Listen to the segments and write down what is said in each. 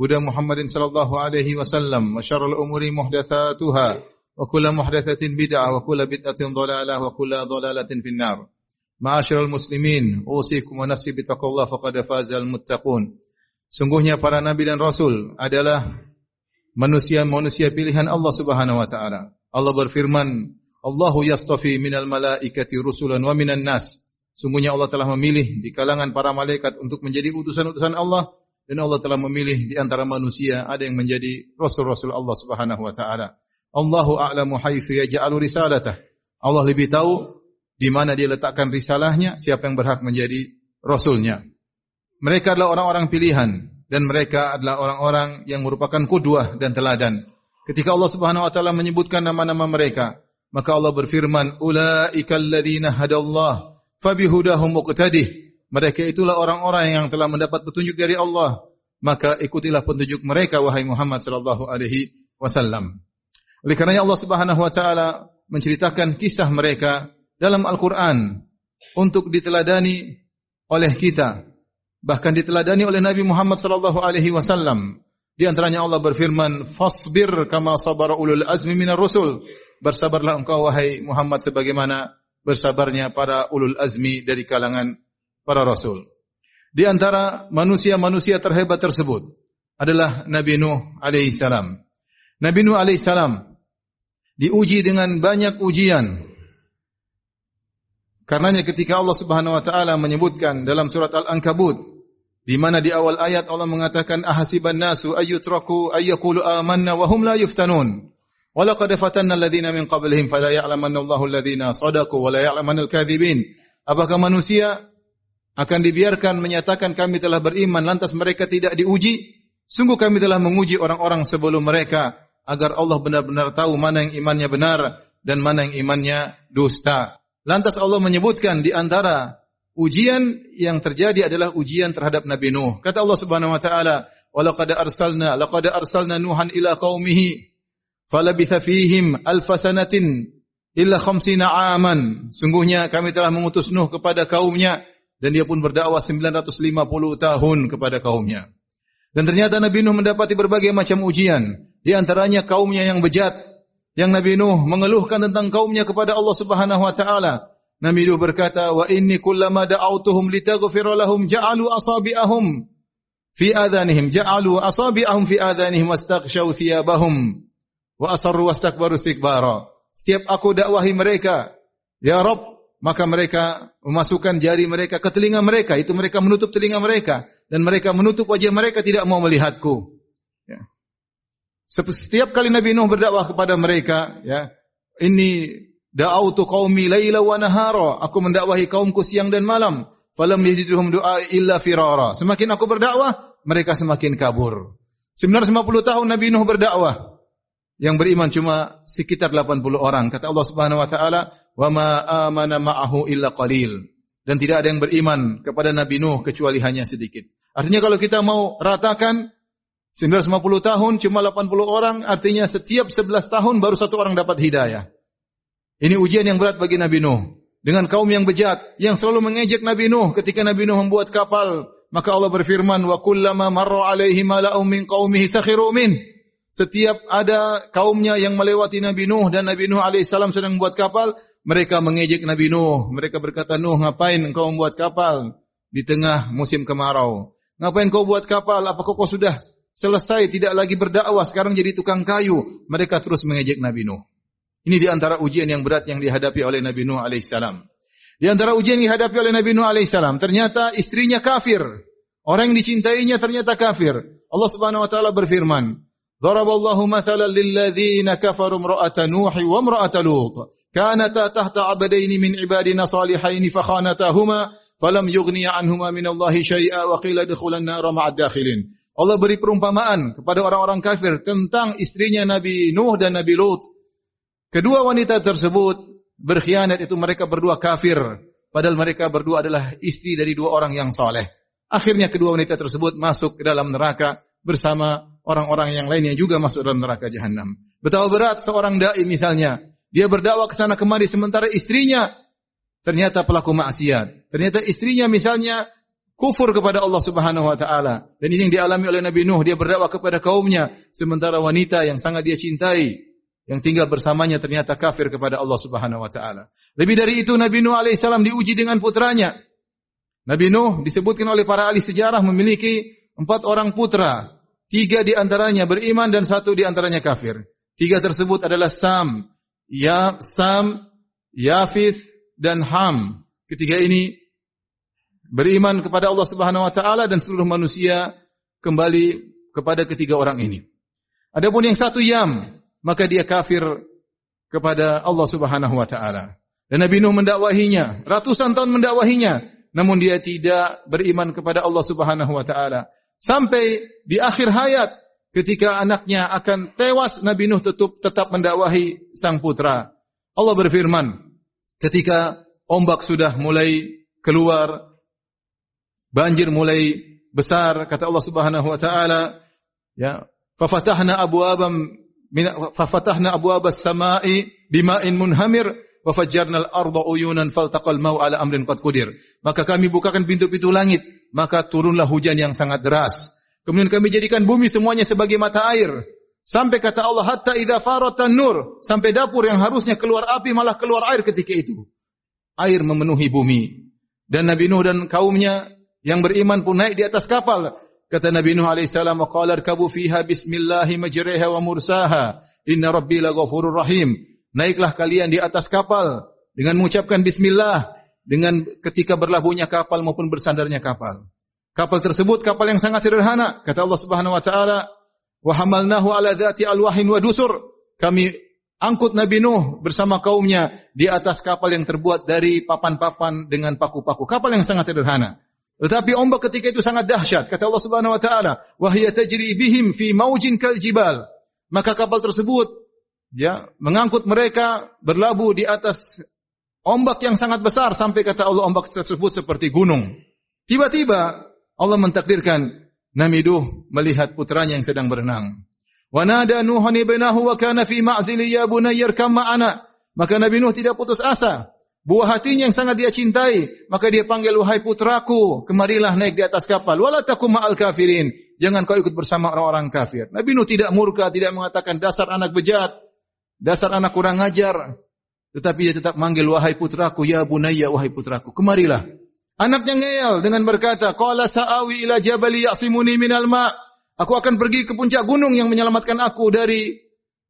هدى محمد صلى الله عليه وسلم وشر الأمور محدثاتها وكل محدثة بدعة وكل بدعة ضلالة وكل ضلالة في النار معاشر المسلمين أوصيكم ونفسي بتقوى الله فقد فاز المتقون Sungguhnya para nabi dan rasul adalah manusia-manusia pilihan Allah Subhanahu wa taala. Allah berfirman, "Allahu yastafi minal malaikati rusulan wa minan nas." Sungguhnya Allah telah memilih di kalangan para malaikat untuk menjadi utusan-utusan Allah dan Allah telah memilih di antara manusia ada yang menjadi rasul-rasul Allah Subhanahu wa taala. Allahu a'lamu haitsu yaj'alu risalatah. Allah lebih tahu di mana dia letakkan risalahnya, siapa yang berhak menjadi rasulnya. Mereka adalah orang-orang pilihan dan mereka adalah orang-orang yang merupakan kudwah dan teladan. Ketika Allah Subhanahu wa taala menyebutkan nama-nama mereka, maka Allah berfirman, "Ulaikal ladzina hadallah fabihudahum muqtadih." Mereka itulah orang-orang yang telah mendapat petunjuk dari Allah. Maka ikutilah petunjuk mereka wahai Muhammad sallallahu alaihi wasallam. Oleh kerana Allah Subhanahu wa taala menceritakan kisah mereka dalam Al-Qur'an untuk diteladani oleh kita bahkan diteladani oleh Nabi Muhammad sallallahu alaihi wasallam. Di antaranya Allah berfirman fasbir kama sabara ulul azmi minar rusul. Bersabarlah engkau wahai Muhammad sebagaimana bersabarnya para ulul azmi dari kalangan para rasul. Di antara manusia-manusia terhebat tersebut adalah Nabi Nuh alaihi salam. Nabi Nuh alaihi salam diuji dengan banyak ujian. Karenanya ketika Allah Subhanahu wa taala menyebutkan dalam surat Al-Ankabut di mana di awal ayat Allah mengatakan ahasiban nasu ayyutraku ayyaqulu amanna wa hum la yuftanun. Walaqad fatanna alladhina min qablihim fala ya'lamanna Allahu alladhina sadaqu wa la ya'lamanna al-kadhibin. Apakah manusia akan dibiarkan menyatakan kami telah beriman lantas mereka tidak diuji sungguh kami telah menguji orang-orang sebelum mereka agar Allah benar-benar tahu mana yang imannya benar dan mana yang imannya dusta. Lantas Allah menyebutkan di antara ujian yang terjadi adalah ujian terhadap Nabi Nuh. Kata Allah Subhanahu wa taala walaqad arsalna laqad arsalna nuhan ila qaumihi falabitha fihim alf sanatin illa khamsina aman sungguhnya kami telah mengutus Nuh kepada kaumnya dan dia pun berdakwah 950 tahun kepada kaumnya. Dan ternyata Nabi Nuh mendapati berbagai macam ujian. Di antaranya kaumnya yang bejat. Yang Nabi Nuh mengeluhkan tentang kaumnya kepada Allah Subhanahu wa taala. Nabi Nuh berkata, "Wa inni kullama da'awtuhum litaghfira lahum ja'alu asabi'ahum fi adhanihim ja'alu asabi'ahum fi adhanihim wastaghshaw thiyabahum wa asarru wastakbaru istikbara." Setiap aku dakwahi mereka, "Ya Rabb, maka mereka memasukkan jari mereka ke telinga mereka. Itu mereka menutup telinga mereka. Dan mereka menutup wajah mereka tidak mau melihatku. Ya. setiap kali Nabi Nuh berdakwah kepada mereka ya ini da'autu qaumi laila wa nahara. Aku mendakwahi kaumku siang dan malam. Falam yazidhum du'a illa firara. Semakin aku berdakwah mereka semakin kabur. 950 tahun Nabi Nuh berdakwah yang beriman cuma sekitar 80 orang. Kata Allah Subhanahu wa taala, "Wa ma amana ma'ahu illa qalil." Dan tidak ada yang beriman kepada Nabi Nuh kecuali hanya sedikit. Artinya kalau kita mau ratakan 950 tahun cuma 80 orang, artinya setiap 11 tahun baru satu orang dapat hidayah. Ini ujian yang berat bagi Nabi Nuh. Dengan kaum yang bejat, yang selalu mengejek Nabi Nuh ketika Nabi Nuh membuat kapal, maka Allah berfirman, "Wa kullama marra alaihi mala'un min qaumihi sakhiru min." Setiap ada kaumnya yang melewati Nabi Nuh dan Nabi Nuh alaihissalam sedang membuat kapal, mereka mengejek Nabi Nuh. Mereka berkata, Nuh, ngapain engkau membuat kapal di tengah musim kemarau? Ngapain kau buat kapal? Apakah kau sudah selesai tidak lagi berdakwah sekarang jadi tukang kayu? Mereka terus mengejek Nabi Nuh. Ini di antara ujian yang berat yang dihadapi oleh Nabi Nuh alaihissalam. Di antara ujian yang dihadapi oleh Nabi Nuh alaihissalam, ternyata istrinya kafir. Orang yang dicintainya ternyata kafir. Allah Subhanahu wa taala berfirman, Ladzina kafaru imra'ata Nuh wa imra'ata Lut. Kanata tahta 'abdaini min ibadina salihaini fa khanatahuma falam yughniya anhuma min Allah syai'a wa qila dukhulan nar ma'ad dakhilin. Allah beri perumpamaan kepada orang-orang kafir tentang istrinya Nabi Nuh dan Nabi Lut. Kedua wanita tersebut berkhianat itu mereka berdua kafir padahal mereka berdua adalah istri dari dua orang yang saleh. Akhirnya kedua wanita tersebut masuk ke dalam neraka bersama orang-orang yang lainnya juga masuk dalam neraka jahanam. Betapa berat seorang dai misalnya, dia berdakwah ke sana kemari sementara istrinya ternyata pelaku maksiat. Ternyata istrinya misalnya kufur kepada Allah Subhanahu wa taala. Dan ini yang dialami oleh Nabi Nuh, dia berdakwah kepada kaumnya sementara wanita yang sangat dia cintai yang tinggal bersamanya ternyata kafir kepada Allah Subhanahu wa taala. Lebih dari itu Nabi Nuh alaihissalam diuji dengan putranya. Nabi Nuh disebutkan oleh para ahli sejarah memiliki empat orang putra. Tiga di antaranya beriman dan satu di antaranya kafir. Tiga tersebut adalah Sam, Ya, Sam, Yafith dan Ham. Ketiga ini beriman kepada Allah Subhanahu wa taala dan seluruh manusia kembali kepada ketiga orang ini. Adapun yang satu Yam, maka dia kafir kepada Allah Subhanahu wa taala. Dan Nabi Nuh mendakwahinya, ratusan tahun mendakwahinya, namun dia tidak beriman kepada Allah Subhanahu wa taala sampai di akhir hayat ketika anaknya akan tewas Nabi Nuh tetap tetap mendakwahi sang putra. Allah berfirman ketika ombak sudah mulai keluar banjir mulai besar kata Allah Subhanahu wa taala ya fa fatahna abwaabam min fa fatahna abwaabas samaa'i bima'in munhamir wa fajjarna al-ardha uyunan faltaqal mau ala amrin qad qudir maka kami bukakan pintu-pintu langit maka turunlah hujan yang sangat deras. Kemudian kami jadikan bumi semuanya sebagai mata air. Sampai kata Allah, hatta idha faratan nur. Sampai dapur yang harusnya keluar api, malah keluar air ketika itu. Air memenuhi bumi. Dan Nabi Nuh dan kaumnya yang beriman pun naik di atas kapal. Kata Nabi Nuh AS, rkabu fiha bismillahi majriha wa mursaha. Inna rabbi la rahim. Naiklah kalian di atas kapal dengan mengucapkan bismillah dengan ketika berlabuhnya kapal maupun bersandarnya kapal. Kapal tersebut kapal yang sangat sederhana. Kata Allah Subhanahu wa taala, "Wa hamalnahu ala dzati alwahin wa dusur." Kami angkut Nabi Nuh bersama kaumnya di atas kapal yang terbuat dari papan-papan dengan paku-paku. Kapal yang sangat sederhana. Tetapi ombak ketika itu sangat dahsyat. Kata Allah Subhanahu wa taala, "Wa hiya tajri bihim fi maujin kal jibal." Maka kapal tersebut ya mengangkut mereka berlabuh di atas ombak yang sangat besar sampai kata Allah ombak tersebut seperti gunung. Tiba-tiba Allah mentakdirkan Nabi Nuh melihat putranya yang sedang berenang. Wa nada Nuhan ibnahu wa kana fi ma'zili ya bunayya irkam ma'ana. Maka Nabi Nuh tidak putus asa. Buah hatinya yang sangat dia cintai, maka dia panggil wahai putraku, kemarilah naik di atas kapal. Wala takum ma'al kafirin. Jangan kau ikut bersama orang-orang kafir. Nabi Nuh tidak murka, tidak mengatakan dasar anak bejat, dasar anak kurang ajar. Tetapi dia tetap manggil wahai putraku ya bunayya wahai putraku kemarilah. Anaknya ngeyel dengan berkata qala sa'awi ila jabali ya'simuni minal ma. Aku akan pergi ke puncak gunung yang menyelamatkan aku dari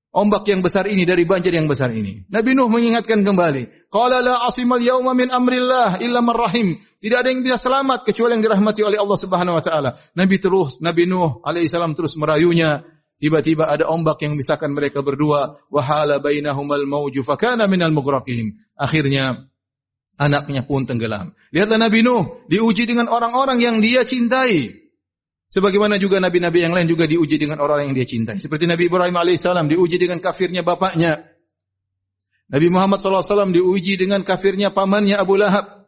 ombak yang besar ini dari banjir yang besar ini. Nabi Nuh mengingatkan kembali, qala la asimal yauma min amrillah illa man rahim. Tidak ada yang bisa selamat kecuali yang dirahmati oleh Allah Subhanahu wa taala. Nabi terus Nabi Nuh alaihi salam terus merayunya, Tiba-tiba ada ombak yang misalkan mereka berdua. Wahala bainahumal mawju fakana minal mughraqin. Akhirnya anaknya pun tenggelam. Lihatlah Nabi Nuh diuji dengan orang-orang yang dia cintai. Sebagaimana juga nabi-nabi yang lain juga diuji dengan orang-orang yang dia cintai. Seperti Nabi Ibrahim alaihissalam diuji dengan kafirnya bapaknya. Nabi Muhammad SAW diuji dengan kafirnya pamannya Abu Lahab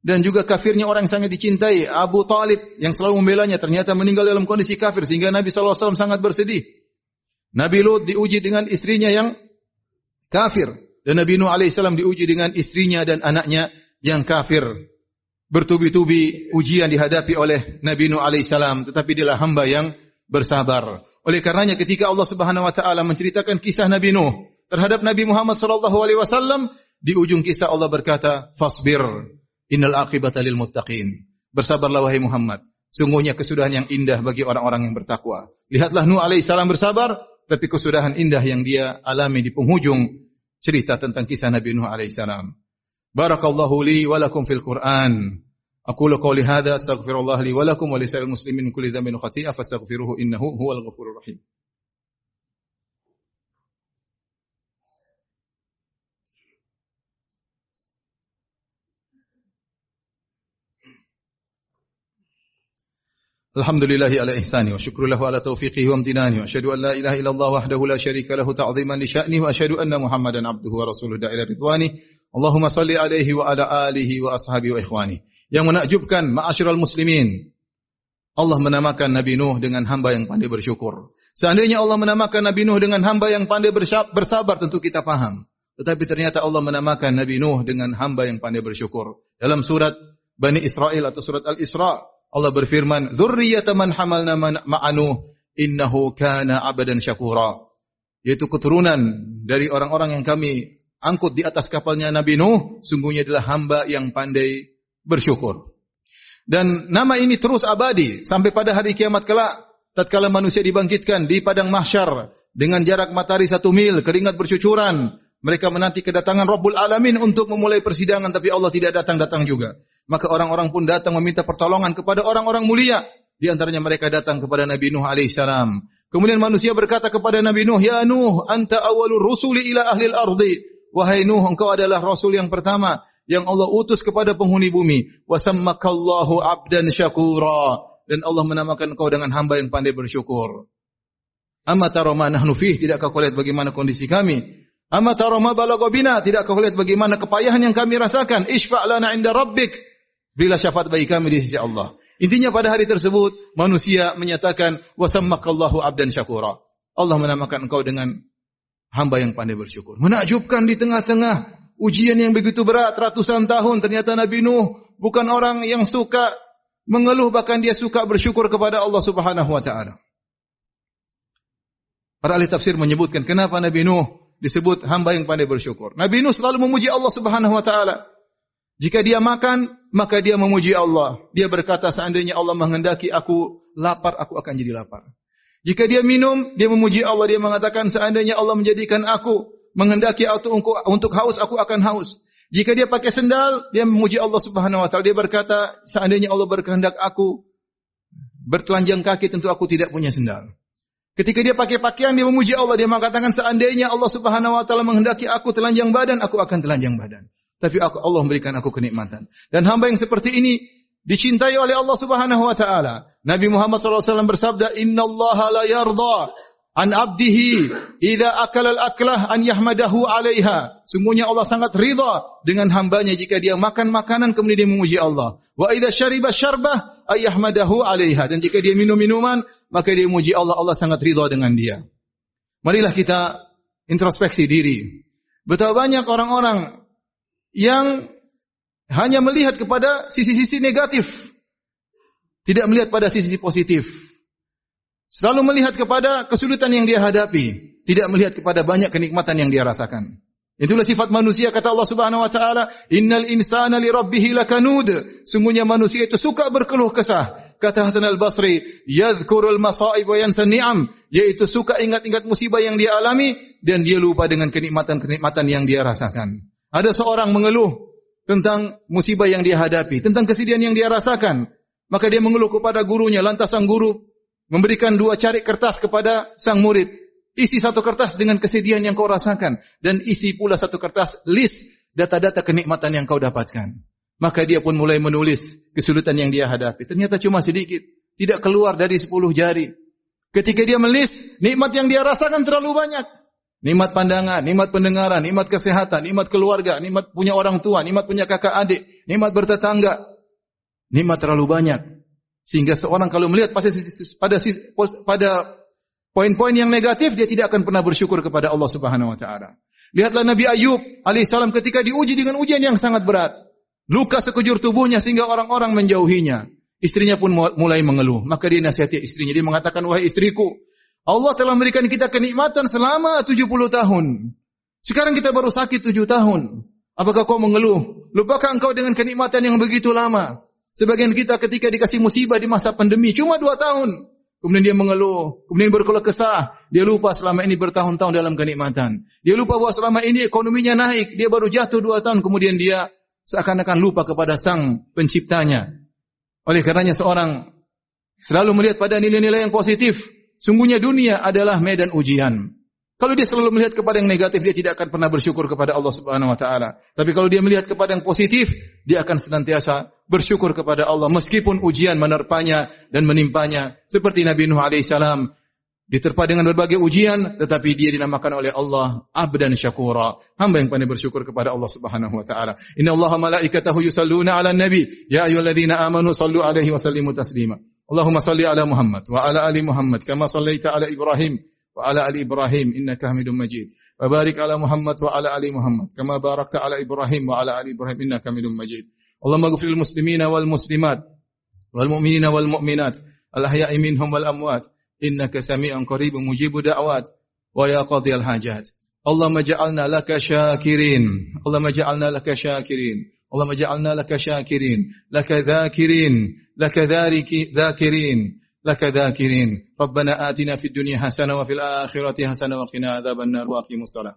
dan juga kafirnya orang yang sangat dicintai Abu Talib yang selalu membelanya ternyata meninggal dalam kondisi kafir sehingga Nabi SAW sangat bersedih. Nabi Lut diuji dengan istrinya yang kafir dan Nabi Nuh AS diuji dengan istrinya dan anaknya yang kafir. Bertubi-tubi ujian dihadapi oleh Nabi Nuh AS tetapi dia hamba yang bersabar. Oleh karenanya ketika Allah Subhanahu Wa Taala menceritakan kisah Nabi Nuh terhadap Nabi Muhammad SAW di ujung kisah Allah berkata fasbir Innal aqibata lil muttaqin. Bersabarlah wahai Muhammad. Sungguhnya kesudahan yang indah bagi orang-orang yang bertakwa. Lihatlah Nuh alaihi salam bersabar, tapi kesudahan indah yang dia alami di penghujung cerita tentang kisah Nabi Nuh alaihi salam. Barakallahu li wa lakum fil Qur'an. Aqulu qawli hadha astaghfirullah li wa lakum wa li muslimin kulli dhanbin khati'a fastaghfiruhu innahu huwal ghafurur rahim. Taufiqihi wa amtinani wa asyhadu an la ilaha illallah wahdahu la syarika lahu ta'ziman li sya'ni wa asyhadu anna Muhammadan abduhu wa rasuluhu da'ila ridwani. Allahumma salli alaihi wa ala alihi wa ashabihi wa ikhwani. Yang menakjubkan ma'asyiral muslimin. Allah menamakan Nabi Nuh dengan hamba yang pandai bersyukur. Seandainya Allah menamakan Nabi Nuh dengan hamba yang pandai bersabar, tentu kita paham. Tetapi ternyata Allah menamakan Nabi Nuh dengan hamba yang pandai bersyukur. Dalam surat Bani Israel atau surat Al-Isra, Allah berfirman, "Dzurriyyatan man hamalna ma'anu innahu kana 'abdan syakura." Yaitu keturunan dari orang-orang yang kami angkut di atas kapalnya Nabi Nuh, sungguhnya adalah hamba yang pandai bersyukur. Dan nama ini terus abadi sampai pada hari kiamat kelak, tatkala manusia dibangkitkan di padang mahsyar dengan jarak matahari satu mil, keringat bercucuran, mereka menanti kedatangan Rabbul Alamin untuk memulai persidangan tapi Allah tidak datang-datang juga. Maka orang-orang pun datang meminta pertolongan kepada orang-orang mulia. Di antaranya mereka datang kepada Nabi Nuh alaihissalam. Kemudian manusia berkata kepada Nabi Nuh, "Ya Nuh, anta awalur rusuli ila ahli al-ardi." Wahai Nuh, engkau adalah rasul yang pertama yang Allah utus kepada penghuni bumi. Wasammakallahu abdan syakura. Dan Allah menamakan engkau dengan hamba yang pandai bersyukur. Amma tara ma nahnu fih, tidakkah kau lihat bagaimana kondisi kami? Amma tara ma balagha bina, tidak kau lihat bagaimana kepayahan yang kami rasakan? Isfa' lana 'inda rabbik. Berilah syafaat bagi kami di sisi Allah. Intinya pada hari tersebut manusia menyatakan wasammakallahu abdan syakura. Allah menamakan engkau dengan hamba yang pandai bersyukur. Menakjubkan di tengah-tengah ujian yang begitu berat ratusan tahun ternyata Nabi Nuh bukan orang yang suka mengeluh bahkan dia suka bersyukur kepada Allah Subhanahu wa taala. Para ahli tafsir menyebutkan kenapa Nabi Nuh disebut hamba yang pandai bersyukur. Nabi Nuh selalu memuji Allah Subhanahu wa taala. Jika dia makan, maka dia memuji Allah. Dia berkata seandainya Allah menghendaki aku lapar, aku akan jadi lapar. Jika dia minum, dia memuji Allah. Dia mengatakan seandainya Allah menjadikan aku menghendaki aku untuk haus, aku akan haus. Jika dia pakai sendal, dia memuji Allah Subhanahu wa taala. Dia berkata, seandainya Allah berkehendak aku bertelanjang kaki, tentu aku tidak punya sendal. Ketika dia pakai pakaian, dia memuji Allah. Dia mengatakan, seandainya Allah subhanahu wa ta'ala menghendaki aku telanjang badan, aku akan telanjang badan. Tapi aku, Allah memberikan aku kenikmatan. Dan hamba yang seperti ini, dicintai oleh Allah subhanahu wa ta'ala. Nabi Muhammad SAW bersabda, Inna Allah la yarda an abdihi idza akala al-aklah an yahmadahu 'alaiha. Sungguhnya Allah sangat ridha dengan hambanya jika dia makan makanan kemudian dia memuji Allah. Wa idza syariba syarbah ay yahmadahu 'alaiha. Dan jika dia minum minuman maka dia memuji Allah, Allah sangat ridha dengan dia. Marilah kita introspeksi diri. Betapa banyak orang-orang yang hanya melihat kepada sisi-sisi negatif. Tidak melihat pada sisi positif. Selalu melihat kepada kesulitan yang dia hadapi, tidak melihat kepada banyak kenikmatan yang dia rasakan. Itulah sifat manusia kata Allah Subhanahu wa taala, "Innal insana li rabbih lakanud." Sungguhnya manusia itu suka berkeluh kesah. Kata Hasan Al-Basri, "Yadhkurul masa'ib wa yansa ni'am." Yaitu suka ingat-ingat musibah yang dia alami dan dia lupa dengan kenikmatan-kenikmatan yang dia rasakan. Ada seorang mengeluh tentang musibah yang dia hadapi, tentang kesedihan yang dia rasakan. Maka dia mengeluh kepada gurunya, lantas sang guru memberikan dua cari kertas kepada sang murid. Isi satu kertas dengan kesedihan yang kau rasakan. Dan isi pula satu kertas list data-data kenikmatan yang kau dapatkan. Maka dia pun mulai menulis kesulitan yang dia hadapi. Ternyata cuma sedikit. Tidak keluar dari sepuluh jari. Ketika dia melis, nikmat yang dia rasakan terlalu banyak. Nikmat pandangan, nikmat pendengaran, nikmat kesehatan, nikmat keluarga, nikmat punya orang tua, nikmat punya kakak adik, nikmat bertetangga. Nikmat terlalu banyak. Sehingga seorang kalau melihat pada pada poin-poin yang negatif dia tidak akan pernah bersyukur kepada Allah Subhanahu wa taala. Lihatlah Nabi Ayub alaihissalam ketika diuji dengan ujian yang sangat berat. Luka sekujur tubuhnya sehingga orang-orang menjauhinya. Istrinya pun mulai mengeluh. Maka dia nasihati istrinya. Dia mengatakan, wahai istriku, Allah telah memberikan kita kenikmatan selama 70 tahun. Sekarang kita baru sakit 7 tahun. Apakah kau mengeluh? Lupakah engkau dengan kenikmatan yang begitu lama? Sebagian kita ketika dikasih musibah di masa pandemi cuma dua tahun. Kemudian dia mengeluh, kemudian berkeluh kesah. Dia lupa selama ini bertahun-tahun dalam kenikmatan. Dia lupa bahwa selama ini ekonominya naik. Dia baru jatuh dua tahun, kemudian dia seakan-akan lupa kepada sang penciptanya. Oleh karenanya seorang selalu melihat pada nilai-nilai yang positif. Sungguhnya dunia adalah medan ujian. Kalau dia selalu melihat kepada yang negatif, dia tidak akan pernah bersyukur kepada Allah Subhanahu wa taala. Tapi kalau dia melihat kepada yang positif, dia akan senantiasa bersyukur kepada Allah meskipun ujian menerpanya dan menimpanya. Seperti Nabi Nuh alaihi salam diterpa dengan berbagai ujian tetapi dia dinamakan oleh Allah abdan syakura. Hamba yang pandai bersyukur kepada Allah Subhanahu wa taala. Inna allaha malaikatahu yusalluna ala nabi. Ya ayyuhalladzina amanu sallu alaihi wa sallimu taslima. Allahumma salli ala muhammad wa ala ali muhammad kama sallaita ala ibrahim wa ala ali ibrahim. Innaka hamidum majid wa barik ala muhammad wa ala ali muhammad kama barakta ala ibrahim wa ala ali ibrahim innaka hamidum majid allahumma ighfir lil muslimina wal muslimat wal mu'minina wal mu'minat al ahya'i minhum wal amwat innaka sami'un qaribun mujibu da'wat wa ya qadhiyal hajat Allahumma ja'alna laka syakirin Allahumma ja'alna لك ذاكرين. ربنا آتنا في الدنيا حسنة وفي الآخرة حسنة وقنا عذاب النار وأقيموا الصلاة.